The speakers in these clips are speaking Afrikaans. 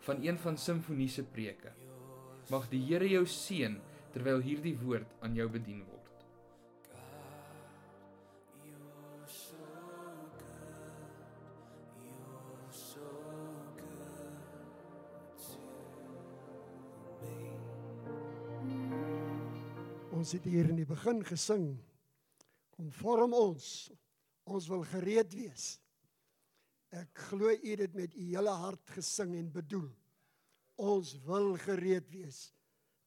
van een van Simfonie se preke. Mag die Here jou seën terwyl hierdie woord aan jou bedien word. Ons het hier in die begin gesing. Kom vorm ons. Ons wil gereed wees. Ek glo u dit met u hele hart gesing en bedoel. Ons wil gereed wees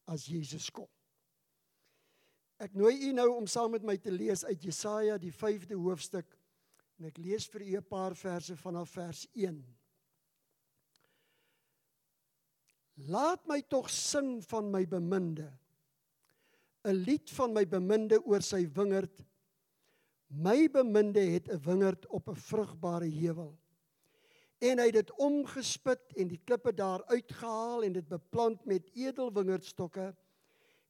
as Jesus kom. Ek nooi u nou om saam met my te lees uit Jesaja die 5de hoofstuk en ek lees vir u 'n paar verse vanaf vers 1. Laat my tog sing van my beminde 'n lied van my beminde oor sy wingerd. My beminde het 'n wingerd op 'n vrugbare heuwel. En hy het dit omgespit en die klippe daar uitgehaal en dit beplant met edelwingerdstokke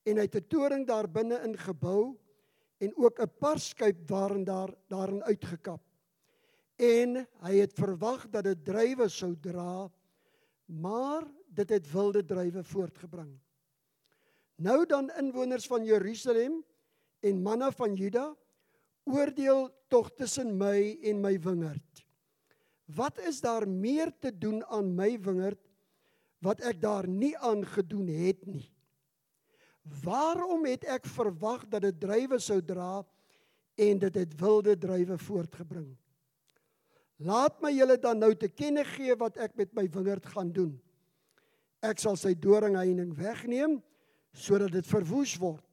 en hy het 'n toring daar binne in gebou en ook 'n parskuip waarin daar daarin uitgekap. En hy het verwag dat dit druiwe sou dra, maar dit het wilde druiwe voortgebring. Nou dan inwoners van Jerusalem en manne van Juda, oordeel tog tussen my en my wingerd. Wat is daar meer te doen aan my wingerd wat ek daar nie aan gedoen het nie? Waarom het ek verwag dat dit druiwe sou dra en dit het wilde druiwe voortgebring? Laat my julle dan nou te kenne gee wat ek met my wingerd gaan doen. Ek sal sy doringheining wegneem sodat dit verwoes word.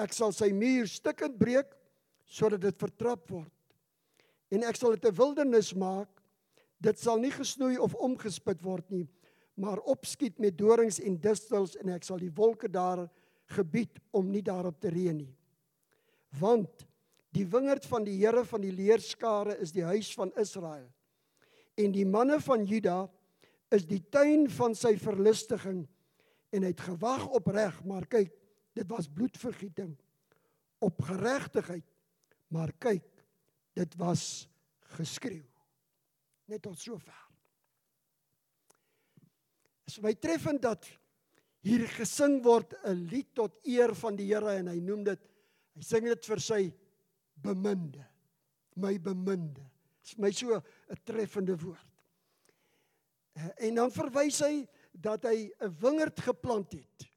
Ek sal sy muur stukkend breek sodat dit vertrap word. En ek sal dit 'n wildernis maak. Dit sal nie gesnoei of omgespit word nie, maar opskiet met dorings en distels en ek sal die wolke daar gebied om nie daarop te reën nie. Want die wingerd van die Here van die leerskare is die huis van Israel. En die manne van Juda is die tuin van sy verlustiging en hy het gewag op reg, maar kyk, dit was bloedvergieting op geregtigheid. Maar kyk, dit was geskreeu. Net tot sover. Is my treffend dat hier gesing word 'n lied tot eer van die Here en hy noem dit hy sing dit vir sy beminde. My beminde. Is my so 'n treffende woord. En dan verwys hy dat hy 'n wingerd geplant het.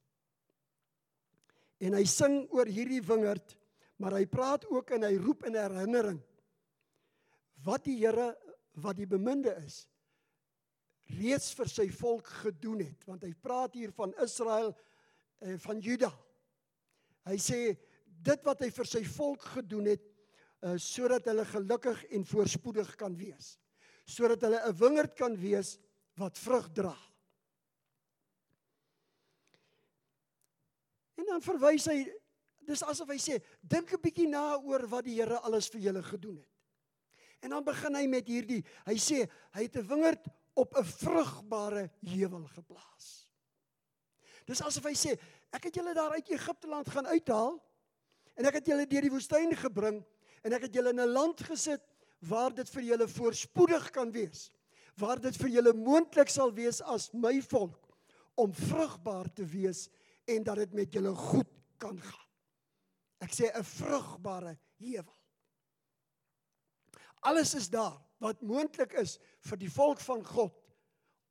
En hy sing oor hierdie wingerd, maar hy praat ook en hy roep in herinnering wat die Here wat die beminde is reeds vir sy volk gedoen het, want hy praat hier van Israel en eh, van Juda. Hy sê dit wat hy vir sy volk gedoen het uh, sodat hulle gelukkig en voorspoedig kan wees. Sodat hulle 'n wingerd kan wees wat vrug dra. En dan verwys hy dis asof hy sê dink 'n bietjie na oor wat die Here alles vir julle gedoen het. En dan begin hy met hierdie hy sê hy het 'n wingerd op 'n vrugbare heuwel geplaas. Dis asof hy sê ek het julle daar uit Egipte land gaan uithaal en ek het julle deur die woestyn gebring en ek het julle in 'n land gesit waar dit vir julle voorspoedig kan wees. Waar dit vir julle moontlik sal wees as my volk om vrugbaar te wees en dat dit met julle goed kan gaan. Ek sê 'n vrugbare heuwel. Alles is daar wat moontlik is vir die volk van God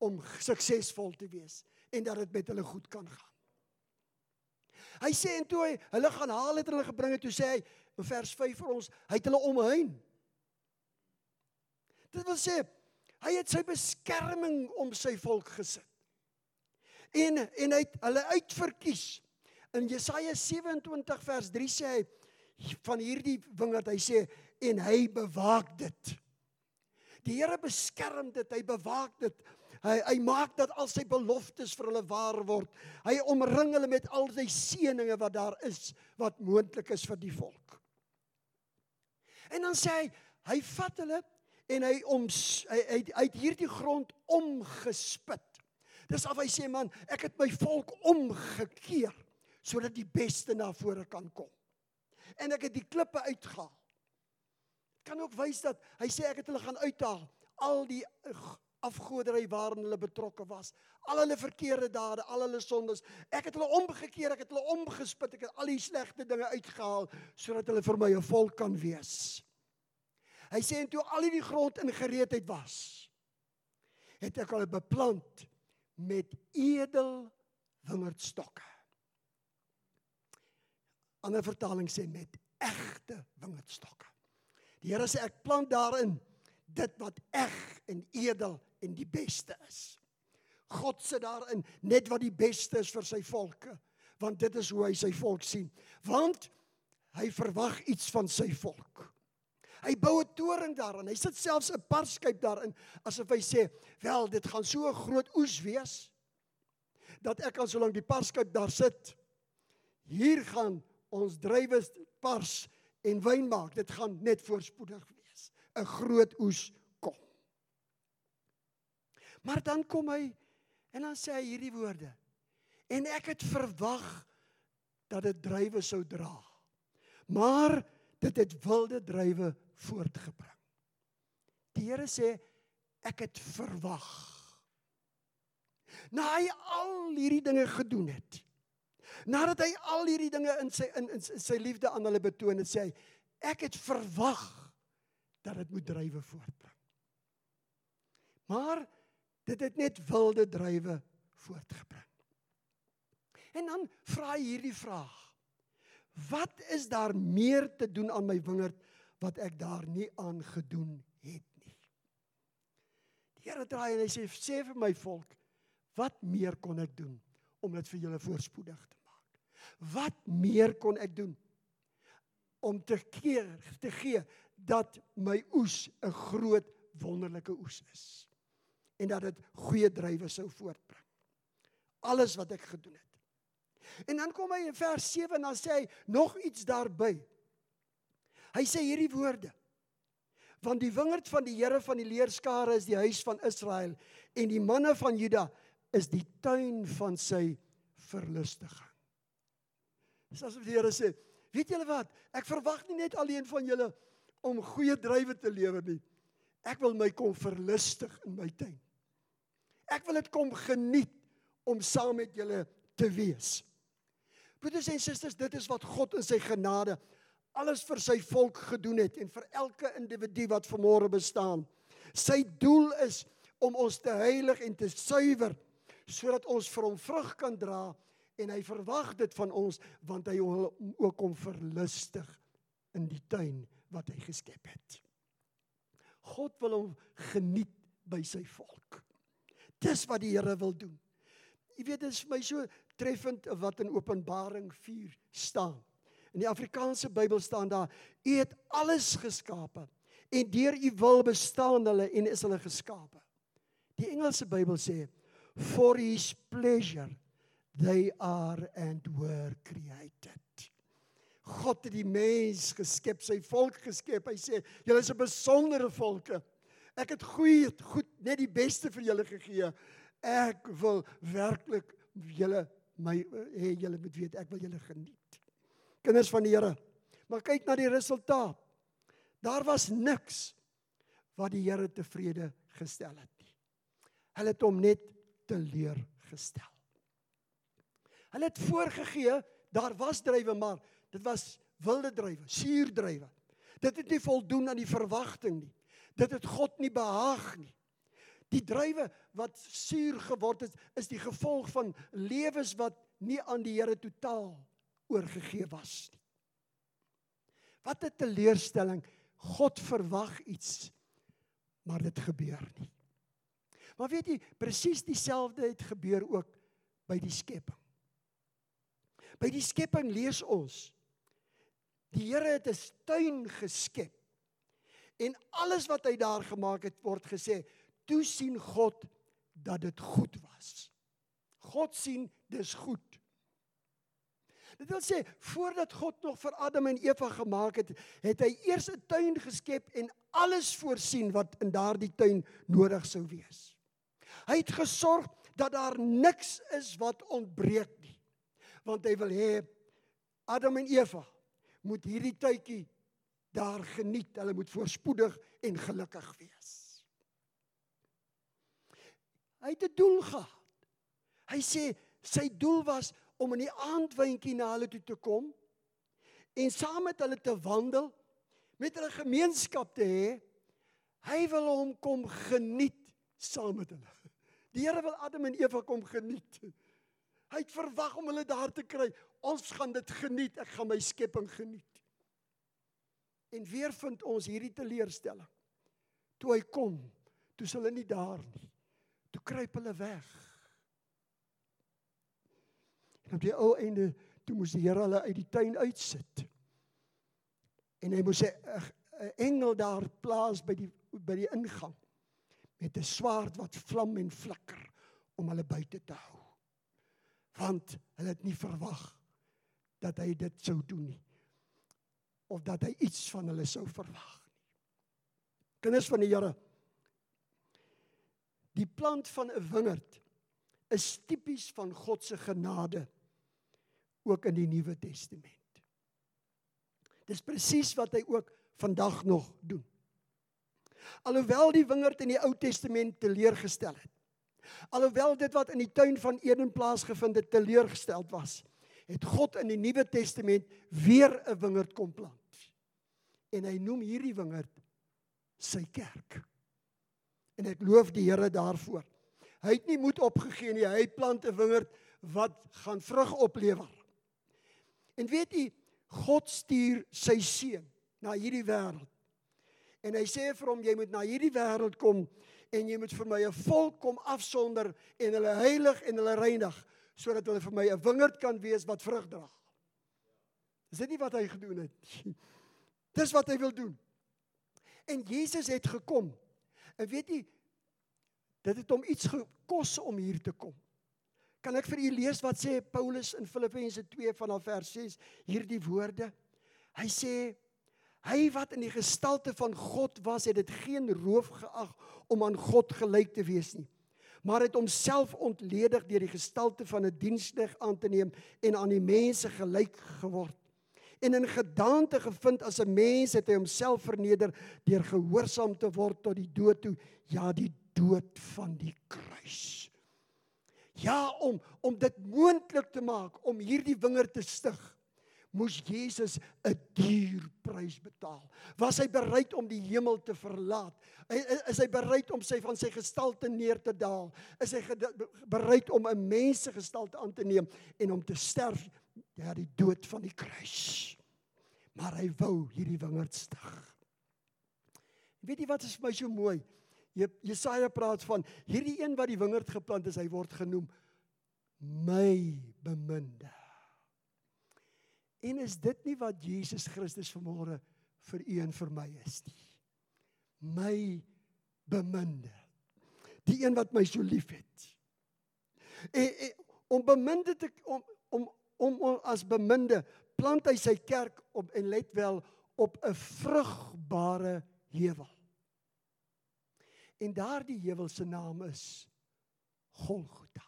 om suksesvol te wees en dat dit met hulle goed kan gaan. Hy sê en toe hy hulle gaan haal het hulle gebring het toe sê hy in vers 5 vir ons hy het hulle omheen. Dit wil sê hy het sy beskerming om sy volk gesit en en hy het hulle uitverkies. In Jesaja 27 vers 3 sê hy van hierdie wingerd hy sê en hy bewaak dit. Die Here beskerm dit, hy bewaak dit. Hy hy maak dat al sy beloftes vir hulle waar word. Hy omring hulle met al sy seënings wat daar is wat moontlik is vir die volk. En dan sê hy, hy vat hulle en hy om hy, hy, het hierdie grond omgespit. Dis of hy sê man, ek het my volk omgekeer sodat die beste na vore kan kom. En ek het die klippe uitgehaal. Kan ook wys dat hy sê ek het hulle gaan uithaal al die afgodery waarin hulle betrokke was, al hulle verkeerde dade, al hulle sondes. Ek het hulle omgekeer, ek het hulle omgespit, ek het al die slegte dinge uitgehaal sodat hulle vir my 'n volk kan wees. Hy sê en toe al hierdie grond in gereedheid was, het ek hulle beplant met edel wingerdstokke. Ander vertaling sê met egte wingerdstokke. Die Here sê ek plant daarin dit wat eg en edel en die beste is. God sit daarin net wat die beste is vir sy volke, want dit is hoe hy sy volk sien. Want hy verwag iets van sy volk. Hy bou 'n toring daarin. Hy sit selfs 'n parskyp daarin asof hy sê, "Wel, dit gaan so 'n groot oes wees dat ek al solank die parskyp daar sit, hier gaan ons drywe pars en wyn maak. Dit gaan net voorspoedig wees. 'n Groot oes kom." Maar dan kom hy en dan sê hy hierdie woorde. En ek het verwag dat dit drywe sou dra. Maar dit het wilde drywe voortgebring. Die Here sê ek het verwag. Na hy al hierdie dinge gedoen het. Nadat hy al hierdie dinge in sy in, in sy liefde aan hulle betoon het, sê hy ek het verwag dat dit moet drywe voortbring. Maar dit het net wilde drywe voortgebring. En dan vra hy hierdie vraag: Wat is daar meer te doen aan my wingerd wat ek daar nie aan gedoen het nie. Die Here draai en hy sê sê vir my volk, wat meer kon ek doen om dit vir julle voorspoedig te? Wat meer kon ek doen om te keer te gee dat my oes 'n groot wonderlike oes is en dat dit goeie drywe sou voortbring. Alles wat ek gedoen het. En dan kom hy in vers 7 en dan sê hy nog iets daarby. Hy sê hierdie woorde. Want die wingerd van die Here van die leerskare is die huis van Israel en die manne van Juda is die tuin van sy verlustiging. Dis asof die Here sê, weet julle wat? Ek verwag nie net alleen van julle om goeie druiwe te lewer nie. Ek wil my kom verlustig in my tuin. Ek wil dit kom geniet om saam met julle te wees. Broeders en susters, dit is wat God in sy genade alles vir sy volk gedoen het en vir elke individu wat vanmôre bestaan. Sy doel is om ons te heilig en te suiwer sodat ons vir hom vrug kan dra en hy verwag dit van ons want hy wil ook om verlustig in die tuin wat hy geskep het. God wil hom geniet by sy volk. Dis wat die Here wil doen. Jy weet dit is vir my so treffend wat in Openbaring 4 staan. In die Afrikaanse Bybel staan daar: U het alles geskape en deur U wil bestaan hulle en is hulle geskape. Die Engelse Bybel sê: For His pleasure they are and were created. God het die mens geskep, sy volk geskep. Hy sê: "Julle is 'n besondere volke. Ek het goeie goed, net die beste vir julle gegee. Ek wil werklik julle my hê julle moet weet, ek wil julle geniet." kinders van die Here. Maar kyk na die resultaat. Daar was niks wat die Here tevrede gestel het nie. Hulle het hom net teleurgestel. Hulle het voorgegee daar was drywe maar dit was wilde drywe, suurdrywe. Dit het nie voldoen aan die verwagting nie. Dit het God nie behaag nie. Die drywe wat suur geword het is die gevolg van lewens wat nie aan die Here totaal oorgegee was nie. Wat 'n teleurstelling. God verwag iets, maar dit gebeur nie. Maar weet jy, presies dieselfde het gebeur ook by die skepping. By die skepping lees ons die Here het 'n tuin geskep. En alles wat hy daar gemaak het word gesê, toe sien God dat dit goed was. God sien dis goed. Dit wil sê voordat God nog vir Adam en Eva gemaak het, het hy eers 'n tuin geskep en alles voorsien wat in daardie tuin nodig sou wees. Hy het gesorg dat daar niks is wat ontbreek. Want hy wil hê Adam en Eva moet hierdie tydjie daar geniet. Hulle moet voorspoedig en gelukkig wees. Hy het 'n doel gehad. Hy sê sy doel was om in die aandwyntjie na hulle toe te kom en saam met hulle te wandel, met hulle gemeenskap te hê. Hy wil hom kom geniet saam met hulle. Die Here wil Adam en Eva kom geniet. Hy het verwag om hulle daar te kry. Ons gaan dit geniet. Ek gaan my skepping geniet. En weer vind ons hierdie teleurstelling. Toe hy kom, toe hulle nie daar nie. Toe kruip hulle weg. En op die ou einde toe moes die Here hulle uit die tuin uitsit. En hy moes 'n engel daar plaas by die by die ingang met 'n swaard wat vlam en flikker om hulle buite te hou. Want hulle het nie verwag dat hy dit sou doen nie. Of dat hy iets van hulle sou verwag nie. Kinders van die Here. Die plant van 'n wingerd is tipies van God se genade ook in die Nuwe Testament. Dis presies wat hy ook vandag nog doen. Alhoewel die wingerd in die Ou Testament teleurgestel het. Alhoewel dit wat in die tuin van Eden plaasgevind het teleurgesteld was, het God in die Nuwe Testament weer 'n wingerd kom plant. En hy noem hierdie wingerd sy kerk. En ek loof die Here daarvoor. Hy het nie moed opgegee nie. Hy plant 'n wingerd wat gaan vrug oplewer. En weet u, God stuur sy seun na hierdie wêreld. En hy sê vir hom jy moet na hierdie wêreld kom en jy moet vir my 'n volk kom afsonder en hulle heilig en hulle reinig sodat hulle vir my 'n wingerd kan wees wat vrug dra. Is dit nie wat hy gedoen het? Dis wat hy wil doen. En Jesus het gekom. En weet jy dit het hom iets gekos om hier te kom. Kan ek vir u lees wat sê Paulus in Filippense 2 vanaf vers 6 hierdie woorde? Hy sê hy wat in die gestalte van God was, het dit geen roof geag om aan God gelyk te wees nie, maar het homself ontledig deur die gestalte van 'n diensnig aan te neem en aan die mense gelyk geword. En in gedaante gevind as 'n mens het hy homself verneder deur gehoorsaam te word tot die dood toe, ja die dood van die kruis. Ja, om om dit moontlik te maak om hierdie wingerd te stig, moes Jesus 'n duur prys betaal. Was hy bereid om die hemel te verlaat? Is hy bereid om sy van sy gestalte neer te daal? Is hy bereid om 'n mense gestalte aan te neem en om te sterf ja die dood van die kruis? Maar hy wou hierdie wingerd stig. Weet jy wat is vir my so mooi? Jesaja praat van hierdie een wat die wingerd geplant is, hy word genoem my beminde. En is dit nie wat Jesus Christus vanmôre vir u en vir my is nie? My beminde. Die een wat my so liefhet. En, en om beminde te om om om as beminde plant hy sy kerk op en let wel op 'n vrugbare heuwel. En daardie heuwel se naam is Golgotha.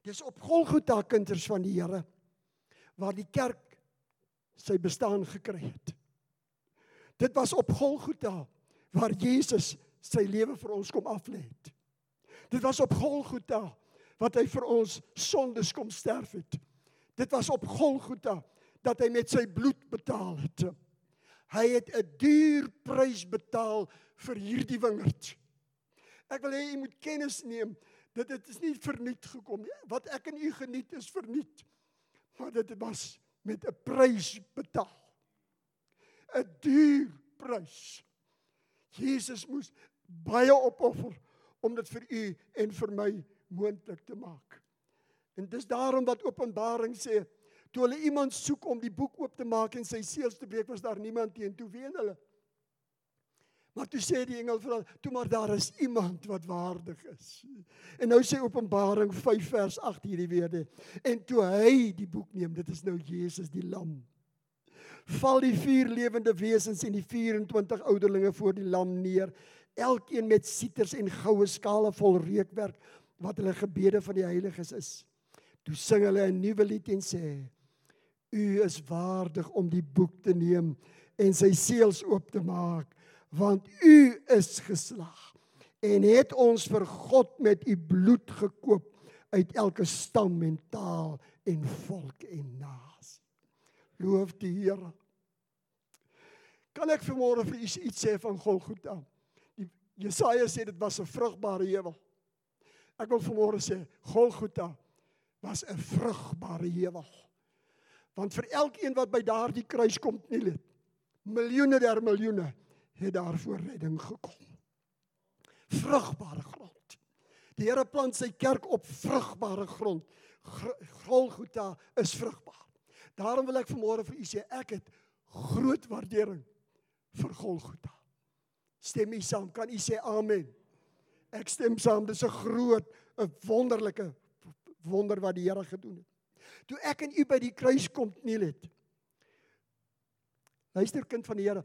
Dis op Golgotha kinders van die Here waar die kerk sy bestaan gekry het. Dit was op Golgotha waar Jesus sy lewe vir ons kom aflê het. Dit was op Golgotha wat hy vir ons sondes kom sterf het. Dit was op Golgotha dat hy met sy bloed betaal het. Hy het 'n duur prys betaal vir hierdie wingerd. Ek wil hê u moet kennis neem dat dit is nie verniet gekom nie. Wat ek en u geniet is verniet. Maar dit was met 'n prys betaal. 'n Duur prys. Jesus moes baie opoffer om dit vir u en vir my moontlik te maak. En dis daarom wat Openbaring sê, toe hulle iemand soek om die boek oop te maak en sy seels te breek, was daar niemand teen toe wen hulle. Maar toe sê die engel vir hom, "Toe maar daar is iemand wat waardig is." En nou sê Openbaring 5 vers 8 hierdie woorde. En toe hy die boek neem, dit is nou Jesus die lam. Val die vier lewende wesens en die 24 ouderlinge voor die lam neer, elkeen met sieters en goue skale vol reukwerk wat hulle gebede van die heiliges is. Toe sing hulle 'n nuwe lied en sê: U is waardig om die boek te neem en sy seels oop te maak want u is geslag en het ons vir God met u bloed gekoop uit elke stam en taal en volk en nasie. Loof die Here. Kan ek vanmôre vir u iets sê van Golgotha? Die Jesaja sê dit was 'n vrugbare heuwel. Ek wil vanmôre sê Golgotha was 'n vrugbare heuwel. Want vir elkeen wat by daardie kruis kom, nie miljoene der miljoene het daarvoor redding gekom. Vrugbare grond. Die Here plant sy kerk op vrugbare grond. Golgotha is vrugbaar. Daarom wil ek vanmôre vir u sê ek het groot waardering vir Golgotha. Stem u saam? Kan u sê amen? Ek stem saam. Dis 'n groot, 'n wonderlike wonder wat die Here gedoen het. Toe ek en u by die kruis kom, nie net. Luister kind van die Here,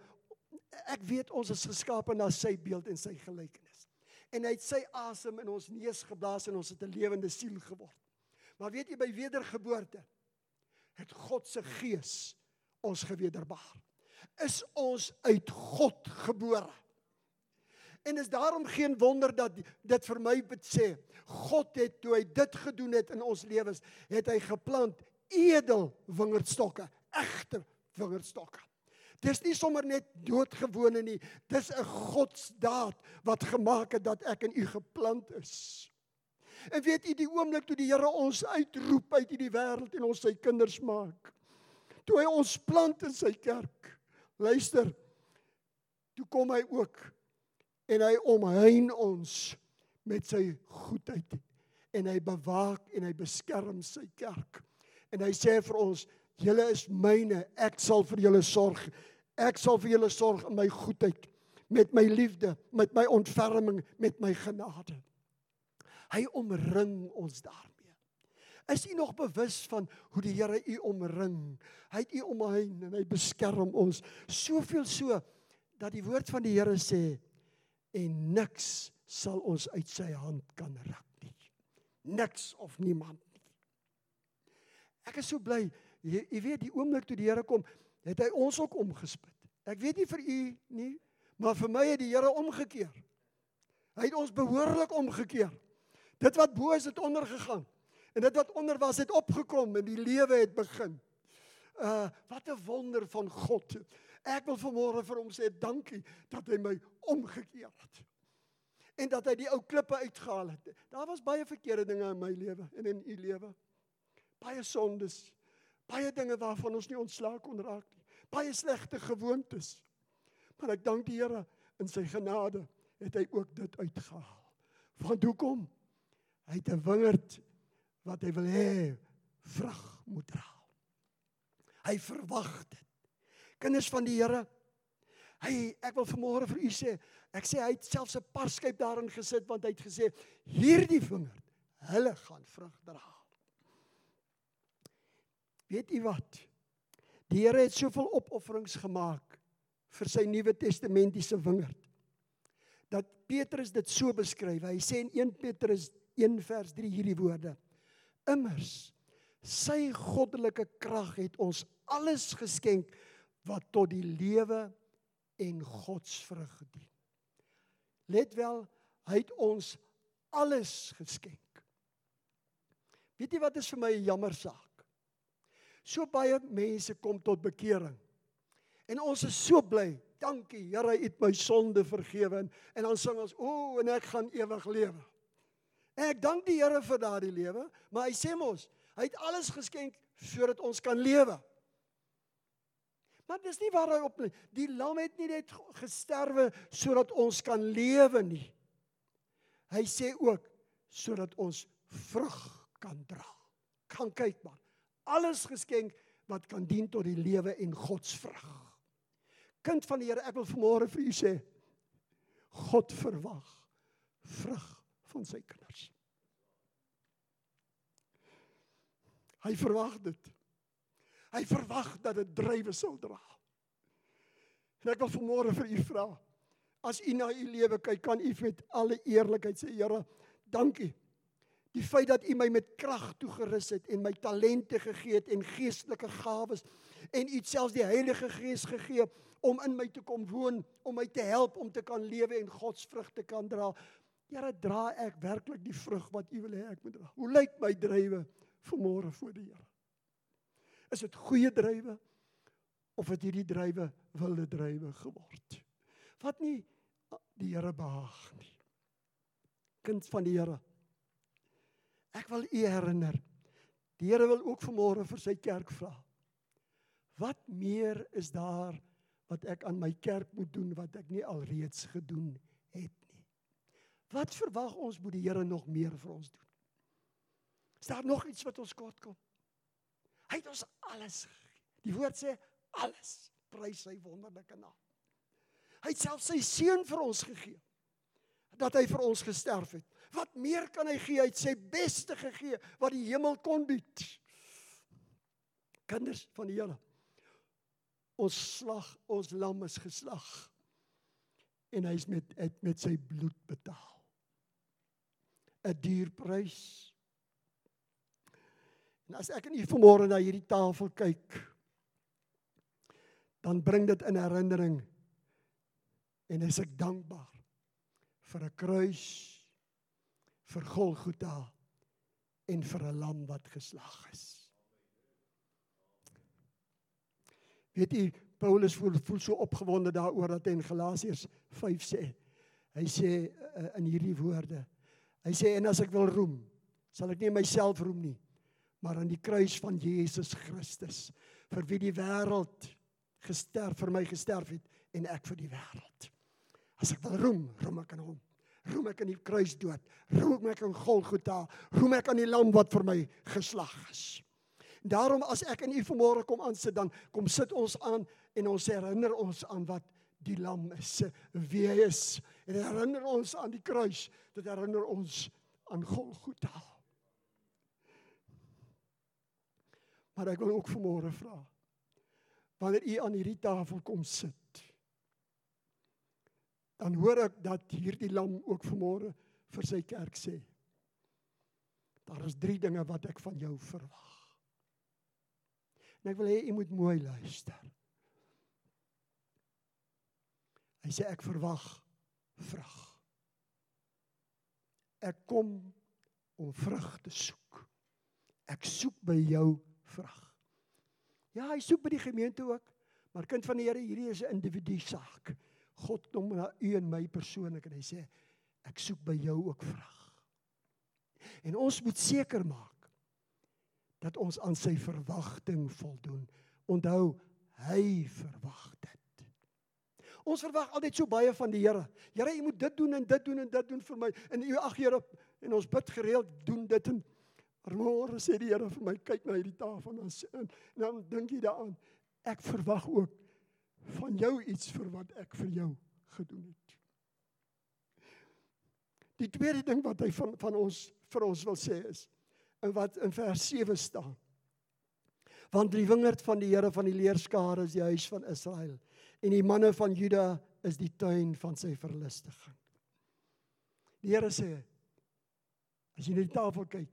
ek weet ons is geskape na sy beeld en sy gelykenis. En hy het sy asem in ons neus geblaas en ons het 'n lewende siel geword. Maar weet jy by wedergeboorte het God se gees ons gewederbaar. Is ons uit God gebore. En is daarom geen wonder dat dit vir my sê God het toe hy dit gedoen het in ons lewens, het hy geplant edel wingerdstokke, egte wingerdstokke. Dis nie sommer net doodgewone nie. Dis 'n godsdaad wat gemaak het dat ek in u geplant is. En weet u die oomblik toe die Here ons uitroep uit hierdie wêreld en ons sy kinders maak. Toe hy ons plant in sy kerk. Luister. Toe kom hy ook en hy omhein ons met sy goedheid en hy bewaak en hy beskerm sy kerk. En hy sê vir ons Julle is myne, ek sal vir julle sorg. Ek sal vir julle sorg in my goedheid, met my liefde, met my ontferming, met my genade. Hy omring ons daarmee. Is u nog bewus van hoe die Here u omring? Hy het u omheen en hy beskerm ons soveel so dat die woord van die Here sê en niks sal ons uit sy hand kan ruk nie. Niks of niemand nie. Ek is so bly Jy, weet die oomblik toe die Here kom, het hy ons ook omgespit. Ek weet nie vir u nie, maar vir my het die Here omgekeer. Hy het ons behoorlik omgekeer. Dit wat bo is het onder gegaan en dit wat onder was het opgekom en die lewe het begin. Uh wat 'n wonder van God. Ek wil vanmôre vir hom sê dankie dat hy my omgekeer het. En dat hy die ou klippe uitgehaal het. Daar was baie verkeerde dinge in my lewe en in u lewe. Baie sondes, baie dinge waarvan ons nie ontslaak kon raak nie. Baie slegte gewoontes. Maar ek dank die Here in sy genade het hy ook dit uitgehaal. Want hoekom? Hy het 'n wingerd wat hy wil hê vrug moet dra. Hy verwag dit. Kinders van die Here, hy ek wil vanmôre vir u sê, ek sê hy het selfs 'n parskyp daarin gesit want hy het gesê hierdie wingerd, hulle gaan vrug dra. Weet u wat? Die Here het soveel opofferings gemaak vir sy Nuwe Testamentiese wingerd. Dat Petrus dit so beskryf. Hy sê in 1 Petrus 1 vers 3 hierdie woorde: Immers sy goddelike krag het ons alles geskenk wat tot die lewe en godsvrug gedien. Let wel, hy het ons alles geskenk. Weet jy wat is vir my 'n jammer saak? So baie mense kom tot bekering. En ons is so bly. Dankie Here, U het my sonde vergewe en dan sing ons, "O, en ek gaan ewig lewe." En ek dank die Here vir daardie lewe, maar hy sê mos, hy het alles geskenk sodat ons kan lewe. Maar dis nie waar hy op nie. Die lam het nie net gesterwe sodat ons kan lewe nie. Hy sê ook sodat ons vrug kan dra. Kan kyk maar alles geskenk wat kan dien tot die lewe en God se vrug. Kind van die Here, ek wil vanmôre vir u sê, God verwag vrug van sy kinders. Hy verwag dit. Hy verwag dat dit drywe sal dra. En ek wil vanmôre vir u vra, as u na u lewe kyk, kan u met alle eerlikheid sê, Here, dankie. Die feit dat u my met krag toegerus het en my talente gegee het en geestelike gawes en u selfs die Heilige Gees gegee om in my te kom woon, om my te help om te kan lewe en God se vrugte kan dra. Here, dra ek werklik die vrug wat u wil hê ek moet dra? Hoe lyk my drywe vanmôre voor die Here? Is dit goeie drywe of het hierdie drywe wilde drywe geword? Wat nie die Here behaag nie. Kind van die Here. Ek wil u herinner. Die Here wil ook vanmôre vir sy kerk vra. Wat meer is daar wat ek aan my kerk moet doen wat ek nie alreeds gedoen het nie? Wat verwag ons moet die Here nog meer vir ons doen? Is daar nog iets wat ons kort kom? Hy het ons alles gegee. Die woord sê alles. Prys sy wonderlike naam. Hy het self sy seun vir ons gegee. Dat hy vir ons gesterf het. Wat meer kan hy gee? Hy het sy beste gegee wat die hemel kon bied. Kinders van die Here. Ons slag, ons lam is geslag. En hy's met het met sy bloed betaal. 'n Duur prys. En as ek en u vanmôre na hierdie tafel kyk, dan bring dit in herinnering en is ek dankbaar vir 'n kruis vir Golgotha en vir 'n lam wat geslag is. Weet jy Paulus voel voel so opgewonde daaroor dat hy in Galasiërs 5 sê. Hy sê uh, in hierdie woorde. Hy sê en as ek wil roem, sal ek nie myself roem nie, maar aan die kruis van Jesus Christus vir wie die wêreld gesterf vir my gesterf het en ek vir die wêreld. As ek wil roem, roem ek aan hom. Roem ek aan die kruisdood, roem ek aan Golgotha, roem ek aan die lam wat vir my geslag is. Daarom as ek in u vanmôre kom aansit dan kom sit ons aan en ons herinner ons aan wat die lam is, wie hy is. En herinner ons aan die kruis, dit herinner ons aan Golgotha. Maar ek wil ook vanmôre vra. Wanneer u aan hierdie tafel kom sit, dan hoor ek dat hierdie lam ook vanmôre vir sy kerk sê. Daar is 3 dinge wat ek van jou verwag. En ek wil hê u moet mooi luister. Hy sê ek verwag vrug. Ek kom om vrug te soek. Ek soek by jou vrug. Ja, hy soek by die gemeente ook, maar kind van die Here, hierdie is 'n individu saak. God kom na u en my persoonlik en hy sê ek soek by jou ook vrug. En ons moet seker maak dat ons aan sy verwagting voldoen. Onthou, hy verwag dit. Ons verwag altyd so baie van die Here. Here, u moet dit doen en dit doen en dit doen vir my. En u ag Here, en ons bid gereeld doen dit en môre sê die Here vir my, kyk na hierdie tafel en dan, en dan dink jy daaraan. Ek verwag ook van jou iets vir wat ek vir jou gedoen het. Die tweede ding wat hy van van ons vir ons wil sê is in wat in vers 7 staan. Want die wingerd van die Here van die leerskare is die huis van Israel en die manne van Juda is die tuin van sy verlustiging. Die Here sê as jy na die tafel kyk,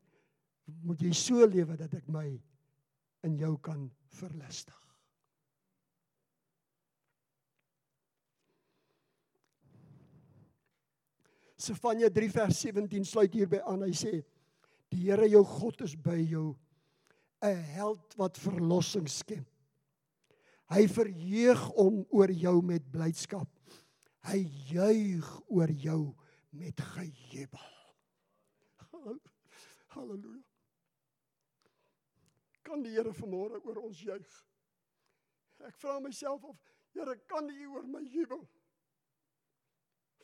moet jy so lewe dat ek my in jou kan verlustig. Sefanja 3 vers 17 sluit hierby aan. Hy sê: Die Here jou God is by jou, 'n held wat verlossing skep. Hy verheug om oor jou met blydskap. Hy juig oor jou met gejubel. Halleluja. Kan die Here vanmôre oor ons juig? Ek vra myself of Here kan U oor my jubel?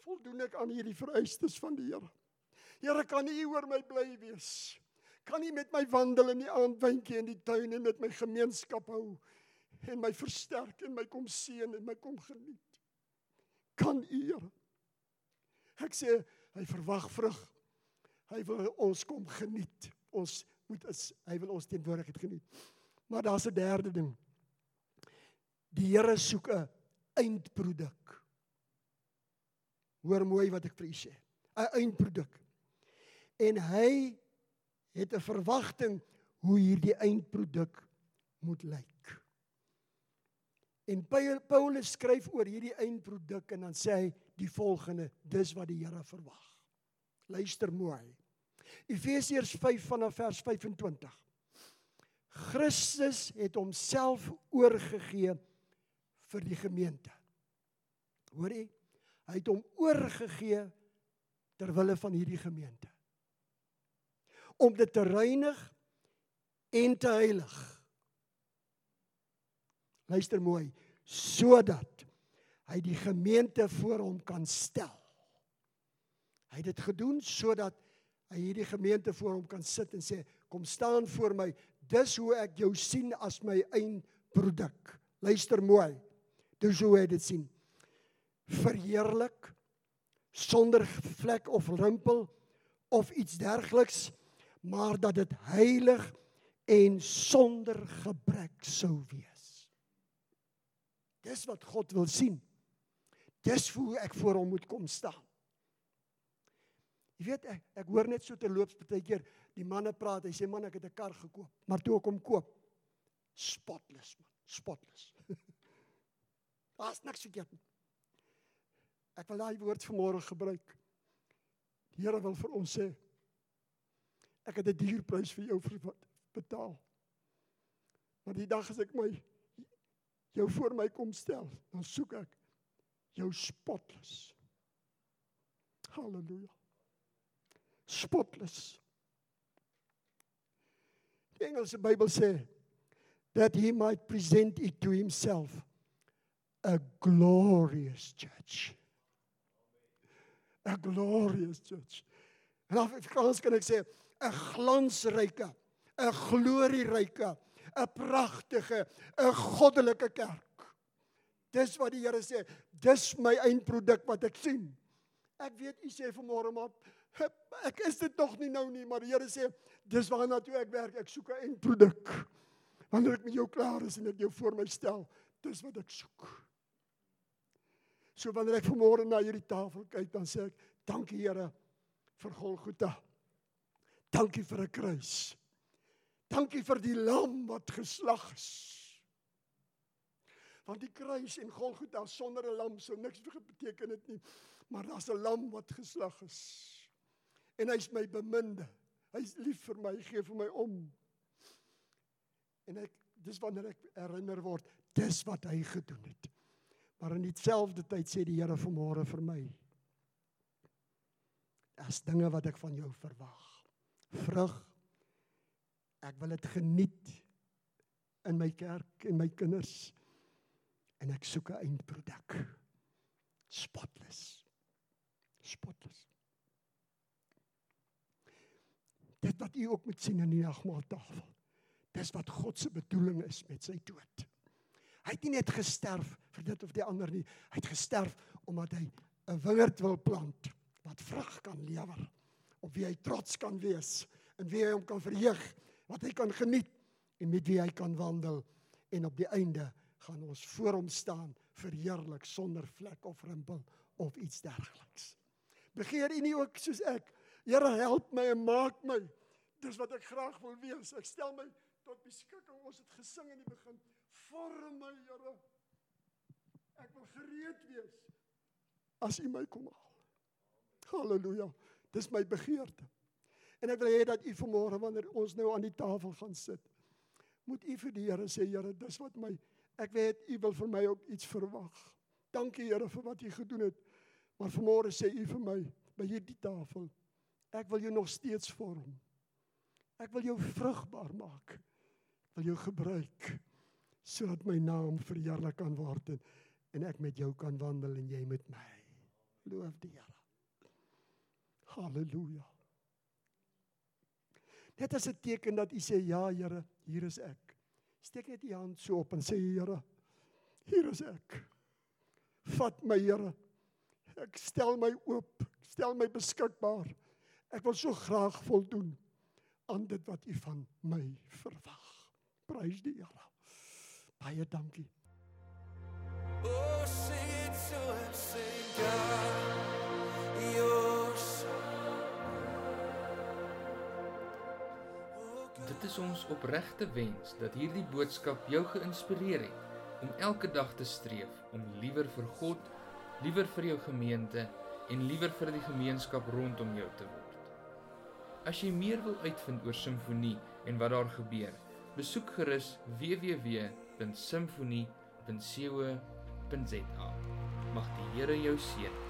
Voldoen ek aan hierdie vereistes van die Here. Here, kan U oor my bly wees? Kan U met my wandel in die aandwindjie in die tuin en met my gemeenskap hou en my versterk en my kom seën en my kom geniet? Kan U, Here? Ek sê hy verwag vrug. Hy wil ons kom geniet. Ons moet is hy wil ons teenwoordigheid geniet. Maar daar's 'n derde ding. Die Here soek 'n eindproduk. Hoor mooi wat ek vir u sê. 'n Eindproduk. En hy het 'n verwagting hoe hierdie eindproduk moet lyk. En Paulus skryf oor hierdie eindproduk en dan sê hy die volgende: Dis wat die Here verwag. Luister mooi. Efesiërs 5 vanaf vers 25. Christus het homself oorgegee vir die gemeente. Hoor jy? Hy het hom oorgegee ter wille van hierdie gemeente. Om dit te reinig en te heilig. Luister mooi, sodat hy die gemeente voor hom kan stel. Hy het dit gedoen sodat hy hierdie gemeente voor hom kan sit en sê kom staan voor my dis hoe ek jou sien as my eindproduk luister mooi dis hoe hy dit sien verheerlik sonder vlek of rimpel of iets dergeliks maar dat dit heilig en sonder gebrek sou wees dis wat God wil sien dis hoe ek voor hom moet kom staan Jy weet ek ek hoor net so terloops baie keer die manne praat. Hy sê man ek het 'n kar gekoop, maar toe ek hom koop spotless man, spotless. Daar's niks verkeerd nie. Ek wil daai woord vanmôre gebruik. Die Here wil vir ons sê ek het 'n duur prys vir jou betaal. Maar die dag as ek my jou voor my kom stel, dan soek ek jou spotless. Halleluja spotless. Die Engelse Bybel sê that he might present it to himself a glorious church. A glorious church. En af Afrikaans kan ek sê 'n glansryke, 'n glorieryke, 'n pragtige, 'n goddelike kerk. Dis wat die Here sê, dis my eindproduk wat ek sien. Ek weet u sê vanmôre maar ek is dit nog nie nou nie, maar die Here sê dis waarna toe ek werk. Ek soek 'n eindproduk. Wanneer ek met jou klaar is en ek jou voor my stel, dis wat ek soek. So wanneer ek vanmôre na hierdie tafel kyk, dan sê ek dankie Here vir Golgotha. Dankie vir 'n kruis. Dankie vir die lam wat geslag is. Want die kruis en Golgotha sonder 'n lam sou niks beteken dit nie. Maar daar's 'n lam wat geslag is en hy's my beminde. Hy's lief vir my, gee vir my om. En ek dis wanneer ek herinner word, dis wat hy gedoen het. Maar in dieselfde tyd sê die Here vanmôre vir my: Daar's dinge wat ek van jou verwag. Vrug. Ek wil dit geniet in my kerk en my kinders. En ek soek 'n eindproduk. Spotless. Spotless. dit wat u ook moet sien in die nagmaaltafel. Dis wat God se bedoeling is met sy dood. Hy het nie net gesterf vir dit of die ander nie. Hy het gesterf omdat hy 'n wingerd wil plant wat vrug kan lewer. Op wie hy trots kan wees en wie hy hom kan verheug, wat hy kan geniet en met wie hy kan wandel en op die einde gaan ons voor hom staan verheerlik sonder vlek of rimpel of iets dergeliks. Begeer u nie ook soos ek Here help my en maak my. Dis wat ek graag wil wees. Ek stel my tot beskikking. Ons het gesing in die begin. Vorm my, Here. Ek wil gereed wees as U my kom haal. Halleluja. Dis my begeerte. En ek wil hê dat U vanmôre wanneer ons nou aan die tafel gaan sit, moet U vir die Here sê, Here, dis wat my ek weet U wil vir my ook iets verwag. Dankie Here vir wat U gedoen het. Maar vanmôre sê U vir my by hierdie tafel Ek wil jou nog steeds vorm. Ek wil jou vrugbaar maak. Ek wil jou gebruik sodat my naam verheerlik kan word en, en ek met jou kan wandel en jy met my. Loof die Here. Halleluja. Dit is 'n teken dat u sê ja Here, hier is ek. Steek net u hand so op en sê Here, hier is ek. Vat my Here. Ek stel my oop. Stel my beskikbaar. Ek wil so graag voldoen aan dit wat U van my verwag. Prys die Here. Baie dankie. Oh, sing it to him, sing God, you're so. Dit is ons opregte wens dat hierdie boodskap jou geïnspireer het om elke dag te streef om liewer vir God, liewer vir jou gemeente en liewer vir die gemeenskap rondom jou te word. As jy meer wil uitvind oor simfonie en wat daar gebeur, besoek gerus www.simfonie.co.za. Mag die Here jou seën.